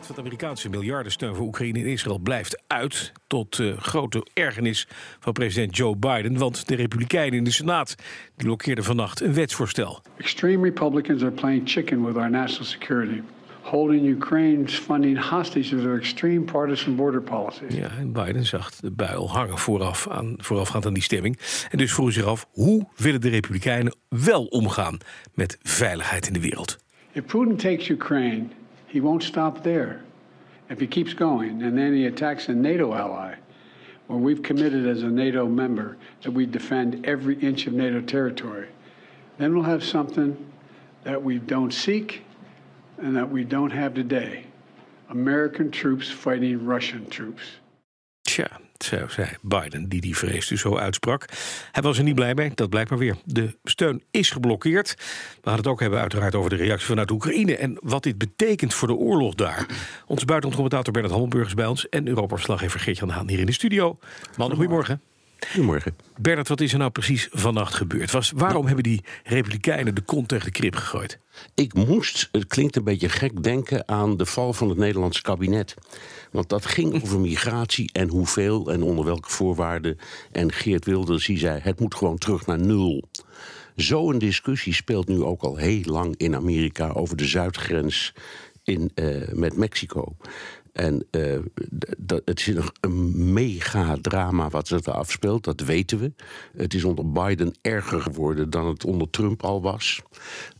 Lid van de Amerikaanse miljardensteun voor Oekraïne en Israël blijft uit. Tot uh, grote ergernis van president Joe Biden. Want de Republikeinen in de Senaat die blokkeerden vannacht een wetsvoorstel. Extreme Republicans are playing chicken with our national security. Holding Ukraine's funding hostage to their extreme partisan border policies. Ja, en Biden zag de buil hangen vooraf aan, voorafgaand aan die stemming. En dus vroeg zich af, hoe willen de Republikeinen wel omgaan met veiligheid in de wereld? If Putin takes Ukraine, he won't stop there. If he keeps going and then he attacks a NATO ally, where we've committed as a NATO member that we defend every inch of NATO territory, then we'll have something that we don't seek and that we don't have today. American troops fighting Russian troops. Zo zei Biden, die die vrees dus zo uitsprak. Hij was er niet blij mee, dat blijkt maar weer. De steun is geblokkeerd. We gaan het ook hebben uiteraard over de reactie vanuit Oekraïne... en wat dit betekent voor de oorlog daar. Onze buitenlandcommentator Bernard Hammelburg is bij ons... en Europa-verslaggever Geert-Jan Haan hier in de studio. Man, goedemorgen. Goedemorgen. Bernard, wat is er nou precies vannacht gebeurd? Was, waarom hebben die Republikeinen de kont tegen de krip gegooid? Ik moest, het klinkt een beetje gek, denken aan de val van het Nederlandse kabinet. Want dat ging over migratie en hoeveel en onder welke voorwaarden. En Geert Wilders die zei: het moet gewoon terug naar nul. Zo'n discussie speelt nu ook al heel lang in Amerika over de zuidgrens in, uh, met Mexico. En uh, het is een, een mega drama wat zich er afspeelt, dat weten we. Het is onder Biden erger geworden dan het onder Trump al was.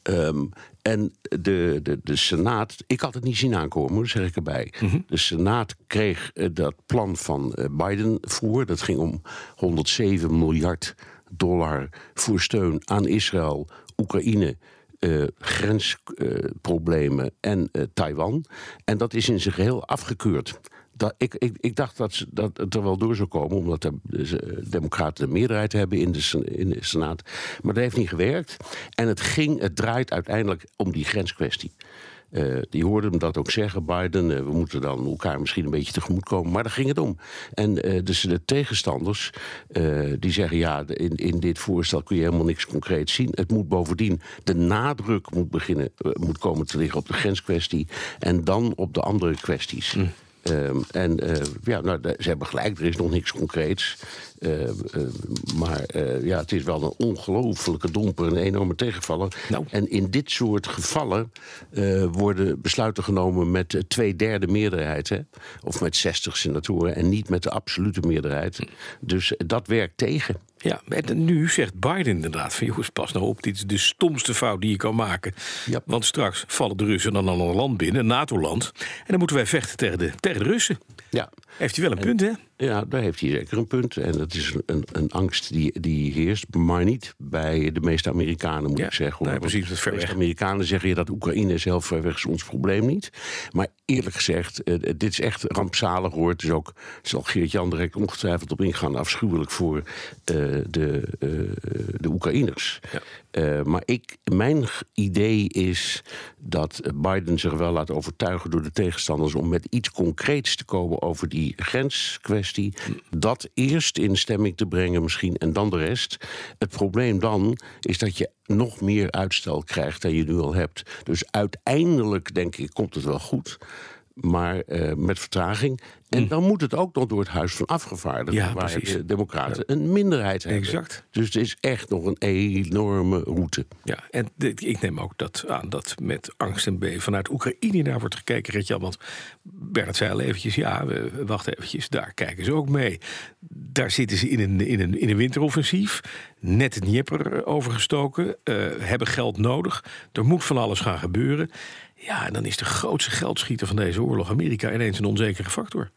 Um, en de, de, de Senaat, ik had het niet zien aankomen, zeg ik erbij. Mm -hmm. De Senaat kreeg uh, dat plan van uh, Biden voor. Dat ging om 107 miljard dollar voor steun aan Israël, Oekraïne uh, grensproblemen en uh, Taiwan. En dat is in zijn geheel afgekeurd. Dat, ik, ik, ik, dacht dat, ze, dat het er wel door zou komen, omdat de, de Democraten de meerderheid hebben in de, in de Senaat. Maar dat heeft niet gewerkt. En het ging, het draait uiteindelijk om die grenskwestie. Uh, die hoorden hem dat ook zeggen, Biden. Uh, we moeten dan elkaar misschien een beetje tegemoet komen. Maar daar ging het om. En uh, dus de tegenstanders die zeggen: ja, in, in dit voorstel kun je helemaal niks concreets zien. Het moet bovendien, de nadruk moet, beginnen, moet komen te liggen op de grenskwestie. En dan op de andere kwesties. Mm. Um, en uh, ja, nou, ze hebben gelijk, er is nog niks concreets. Uh, uh, maar ja, het is wel een ongelofelijke domper, een enorme tegenvaller. Nou. En in dit soort gevallen worden besluiten genomen met twee derde meerderheid. Hè? Of met 60 senatoren en niet met de absolute meerderheid. Dus dat werkt tegen. Ja, en nu zegt Biden inderdaad van... jongens, pas nou op, dit is de stomste fout die je kan maken. Want straks vallen de Russen dan al een land binnen, een NATO-land... en dan moeten wij vechten tegen de, tegen de Russen. Ja. Heeft hij wel een punt, hè? Ja, daar heeft hij zeker een punt. En dat is een, een angst die, die heerst, maar niet bij de meeste Amerikanen, moet ja, ik zeggen. Nee, precies, dat ver de weg. Amerikanen zeggen je dat Oekraïne heel ver weg, is ons probleem niet. Maar eerlijk gezegd, uh, dit is echt rampzalig hoor. Het is ook, zal Geert-Jan direct ongetwijfeld op ingaan, afschuwelijk voor uh, de, uh, de Oekraïners. Ja. Maar ik, mijn idee is dat Biden zich wel laat overtuigen door de tegenstanders om met iets concreets te komen over die grenskwestie. Dat eerst in stemming te brengen misschien en dan de rest. Het probleem dan is dat je nog meer uitstel krijgt dan je nu al hebt. Dus uiteindelijk denk ik komt het wel goed. Maar uh, met vertraging. En dan moet het ook nog door het Huis van Afgevaardigden, Ja, waar precies. de Democraten een minderheid hebben. Exact. Dus het is echt nog een enorme route. Ja, en ik neem ook dat aan dat met angst en beven vanuit Oekraïne naar wordt gekeken, Ritjan. Want Bernard zei al eventjes, ja, we, wacht eventjes, daar kijken ze ook mee. Daar zitten ze in een, in een, in een winteroffensief, net het Dnieper overgestoken, eh, hebben geld nodig. Er moet van alles gaan gebeuren. Ja, en dan is de grootste geldschieter van deze oorlog Amerika ineens een onzekere factor.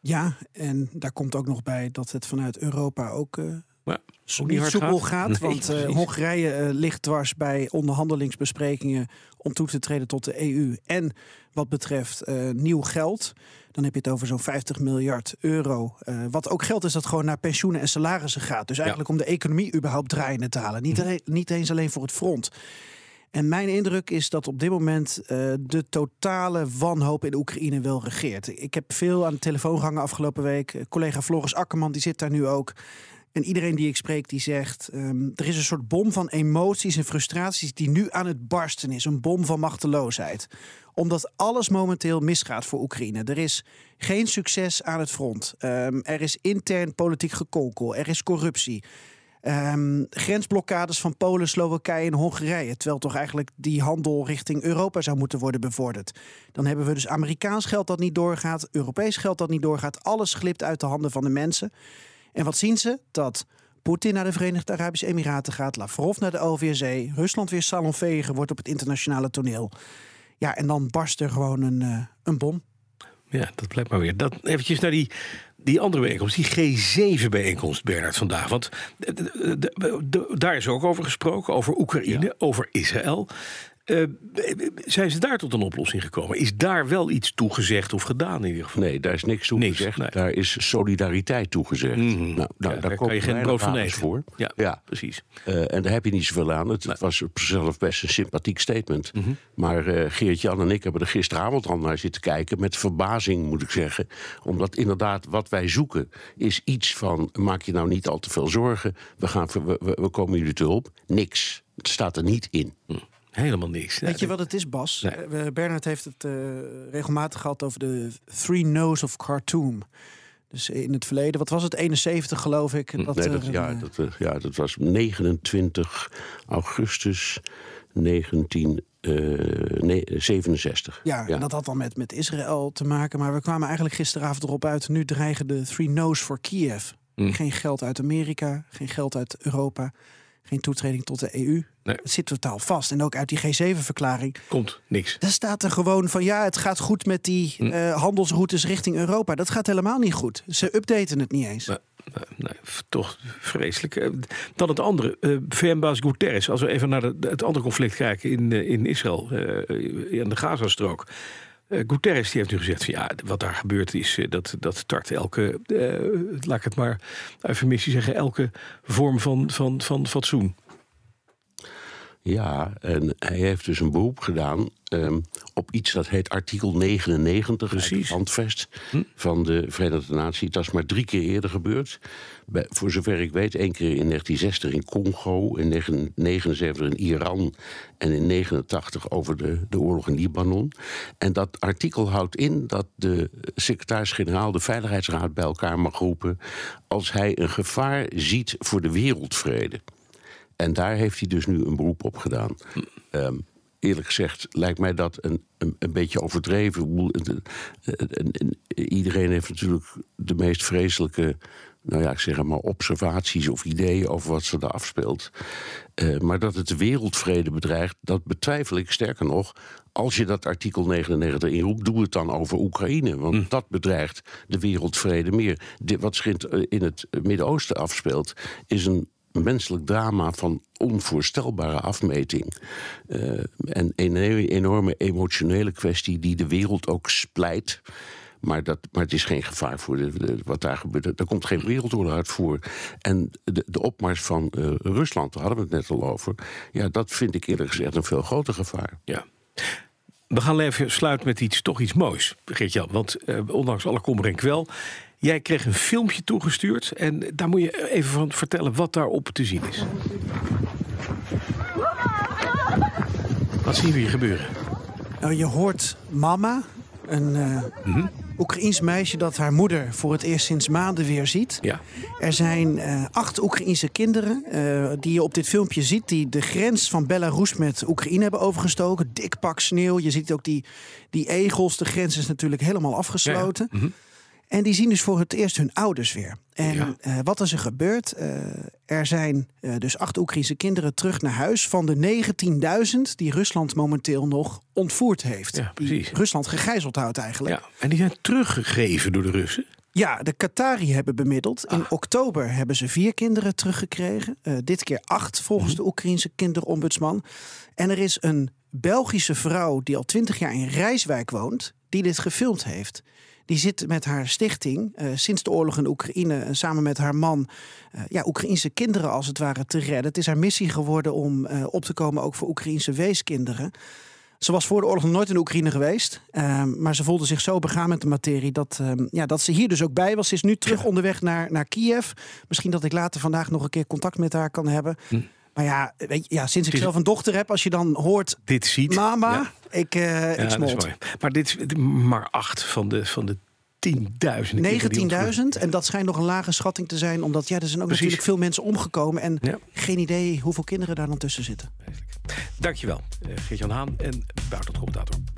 Ja, en daar komt ook nog bij dat het vanuit Europa ook eh, Maar ook niet soepel gaat. Nee, want eh. Hongarije eh, ligt dwars bij onderhandelingsbesprekingen om toe te treden tot de EU. En wat betreft eh, nieuw geld, dan heb je het over zo'n 50 miljard euro. Eh, wat ook geld is dat gewoon naar pensioenen en salarissen gaat. Dus eigenlijk om de economie überhaupt draaiende te halen. Niet, alleen- niet eens alleen voor het front. En mijn indruk is dat op dit moment uh, de totale wanhoop in Oekraïne wel regeert. Ik heb veel aan de telefoon gehangen afgelopen week. Collega Floris Akkerman die zit daar nu ook. En iedereen die ik spreek, die zegt... Um, er is een soort bom van emoties en frustraties die nu aan het barsten is. Een bom van machteloosheid. Omdat alles momenteel misgaat voor Oekraïne. Er is geen succes aan het front. Um, er is intern politiek gekonkel. Er is corruptie. Um, grensblokkades van Polen, Slowakije en Hongarije. Terwijl toch eigenlijk die handel richting Europa zou moeten worden bevorderd. Dan hebben we dus Amerikaans geld dat niet doorgaat, Europees geld dat niet doorgaat. Alles glipt uit de handen van de mensen. En wat zien ze? Dat Poetin naar de Verenigde Arabische Emiraten gaat, Lavrov naar de OVSE, Rusland weer salonveger wordt op het internationale toneel. Ja, en dan barst er gewoon een, uh, een bom. Ja, dat blijkt maar weer. Dat, eventjes naar die, die andere bijeenkomst, die G7-bijeenkomst, Bernard, vandaag. Want daar is ook over gesproken, over Oekraïne, ja. over Israël. Uh, zijn ze daar tot een oplossing gekomen? Is daar wel iets toegezegd of gedaan in ieder geval? Nee, daar is niks toegezegd. Nee. Daar is solidariteit toegezegd. Mm -hmm. nou, nou, ja, daar, kan je geen brood van eten. voor. Ja, ja. precies. Uh, en daar heb je niet zoveel aan. Het, nee. was zelf best een sympathiek statement. Mm -hmm. Maar uh, Geert-Jan en ik hebben er gisteravond al naar zitten kijken. Met verbazing, moet ik zeggen. Omdat inderdaad wat wij zoeken is iets van... maak je nou niet al te veel zorgen. We, gaan, we, we, we komen jullie te hulp. Niks. Het staat er niet in. Mm. Helemaal niks. Weet je wat het is, Bas? Nee. Bernard heeft het uh, regelmatig gehad over de Three No's of Khartoum. Dus in het verleden, wat was het, 71 geloof ik? Dat, nee, dat, ja, uh, dat, ja, dat was 29 augustus 1967. Ja, ja, en dat had dan met, met Israël te maken. Maar we kwamen eigenlijk gisteravond erop uit... nu dreigen de Three No's voor Kiev. Mm. Geen geld uit Amerika, geen geld uit Europa geen toetreding tot de EU. Nee. Het zit totaal vast. En ook uit die G7-verklaring. Komt niks. Daar staat er gewoon van ja, het gaat goed met die hm. uh, handelsroutes richting Europa. Dat gaat helemaal niet goed. Ze updaten het niet eens. Nee, nee, toch vreselijk. Eh, dan het andere. Uh, VN-baas Guterres. Als we even naar de, het andere conflict kijken in, in Israël. Uh, in de Gazastrook. Uh, Guterres die heeft nu gezegd van ja, wat daar gebeurt is uh, dat, dat tart elke, uh, laat ik het maar eufemistisch zeggen, elke vorm van, van, van fatsoen. Ja, en hij heeft dus een beroep gedaan um, op iets dat heet artikel 99, Precies. handvest hm? van de Verenigde Naties. Dat is maar drie keer eerder gebeurd. Bij, voor zover ik weet, één keer in 1960 in Congo, in 1979 in Iran en in 1989 over de, de oorlog in Libanon. En dat artikel houdt in dat de secretaris-generaal de Veiligheidsraad bij elkaar mag roepen als hij een gevaar ziet voor de wereldvrede. En daar heeft hij dus nu een beroep op gedaan. Um, eerlijk gezegd lijkt mij dat een, een, een beetje overdreven. Iedereen heeft natuurlijk de meest vreselijke, nou ja, ik zeg maar, observaties of ideeën over wat ze daar afspeelt. Uh, maar dat het de wereldvrede bedreigt, dat betwijfel ik sterker nog. Als je dat artikel 99 inroept, doe het dan over Oekraïne. Want hm. dat bedreigt de wereldvrede meer. Wat zich in het Midden-Oosten afspeelt, is een menselijk drama van onvoorstelbare afmeting. Uh, en een enorme emotionele kwestie die de wereld ook splijt. Maar, dat, maar het is geen gevaar voor wat daar gebeurt. Er komt geen wereldoorlog uit voor. En de, de opmars van uh, Rusland, daar hadden we het net al over. Ja, dat vind ik eerlijk gezegd een veel groter gevaar. Ja. We gaan even sluiten met iets, toch iets moois, Geert-Jan. Want uh, ondanks alle kommer en kwel Jij kreeg een filmpje toegestuurd en daar moet je even van vertellen wat daarop te zien is. Wat zien we hier gebeuren? Nou, je hoort mama, een uh, Oekraïens meisje dat haar moeder voor het eerst sinds maanden weer ziet. Ja. Er zijn uh, acht Oekraïense kinderen uh, die je op dit filmpje ziet... die de grens van Belarus met Oekraïne hebben overgestoken. Dik pak sneeuw. Je ziet ook die, die egels. De grens is natuurlijk helemaal afgesloten. Ja, ja. Mm en die zien dus voor het eerst hun ouders weer. En ja. uh, wat is er gebeurd? Uh, er zijn uh, dus acht Oekraïnse kinderen terug naar huis van de 19.000 die Rusland momenteel nog ontvoerd heeft. Ja, precies. Die Rusland gegijzeld houdt eigenlijk. Ja, en die zijn teruggegeven door de Russen? Ja, de Qatari hebben bemiddeld. In ah. oktober hebben ze vier kinderen teruggekregen. dit keer acht volgens -hmm. de Oekraïnse kinderombudsman. En er is een Belgische vrouw die al twintig jaar in Rijswijk woont die dit gefilmd heeft. Die zit met haar stichting uh, sinds de oorlog in Oekraïne uh, samen met haar man uh, ja, Oekraïnse kinderen als het ware te redden. Het is haar missie geworden om op te komen ook voor Oekraïnse weeskinderen. Ze was voor de oorlog nog nooit in Oekraïne geweest. Ehm, maar ze voelde zich zo begaan met de materie dat, ehm, ja, dat ze hier dus ook bij was. Ze is nu terug onderweg naar, naar Kiev. Misschien dat ik later vandaag nog een keer contact met haar kan hebben. Hm. Maar ja, weet je, ja, sinds ik zelf een dochter heb, als je dan hoort... Dit ziet. Mama, ja. Ik, uh, ja, ik smolt. Maar dit is maar acht van de, van de 10.000. 19.000. En dat schijnt nog een lage schatting te zijn. Omdat ja, er zijn ook Precies. natuurlijk veel mensen omgekomen. En ja. geen idee hoeveel kinderen daar dan tussen zitten. Dankjewel, uh, Geert-Jan Haan en buitenlandcommentator Bernard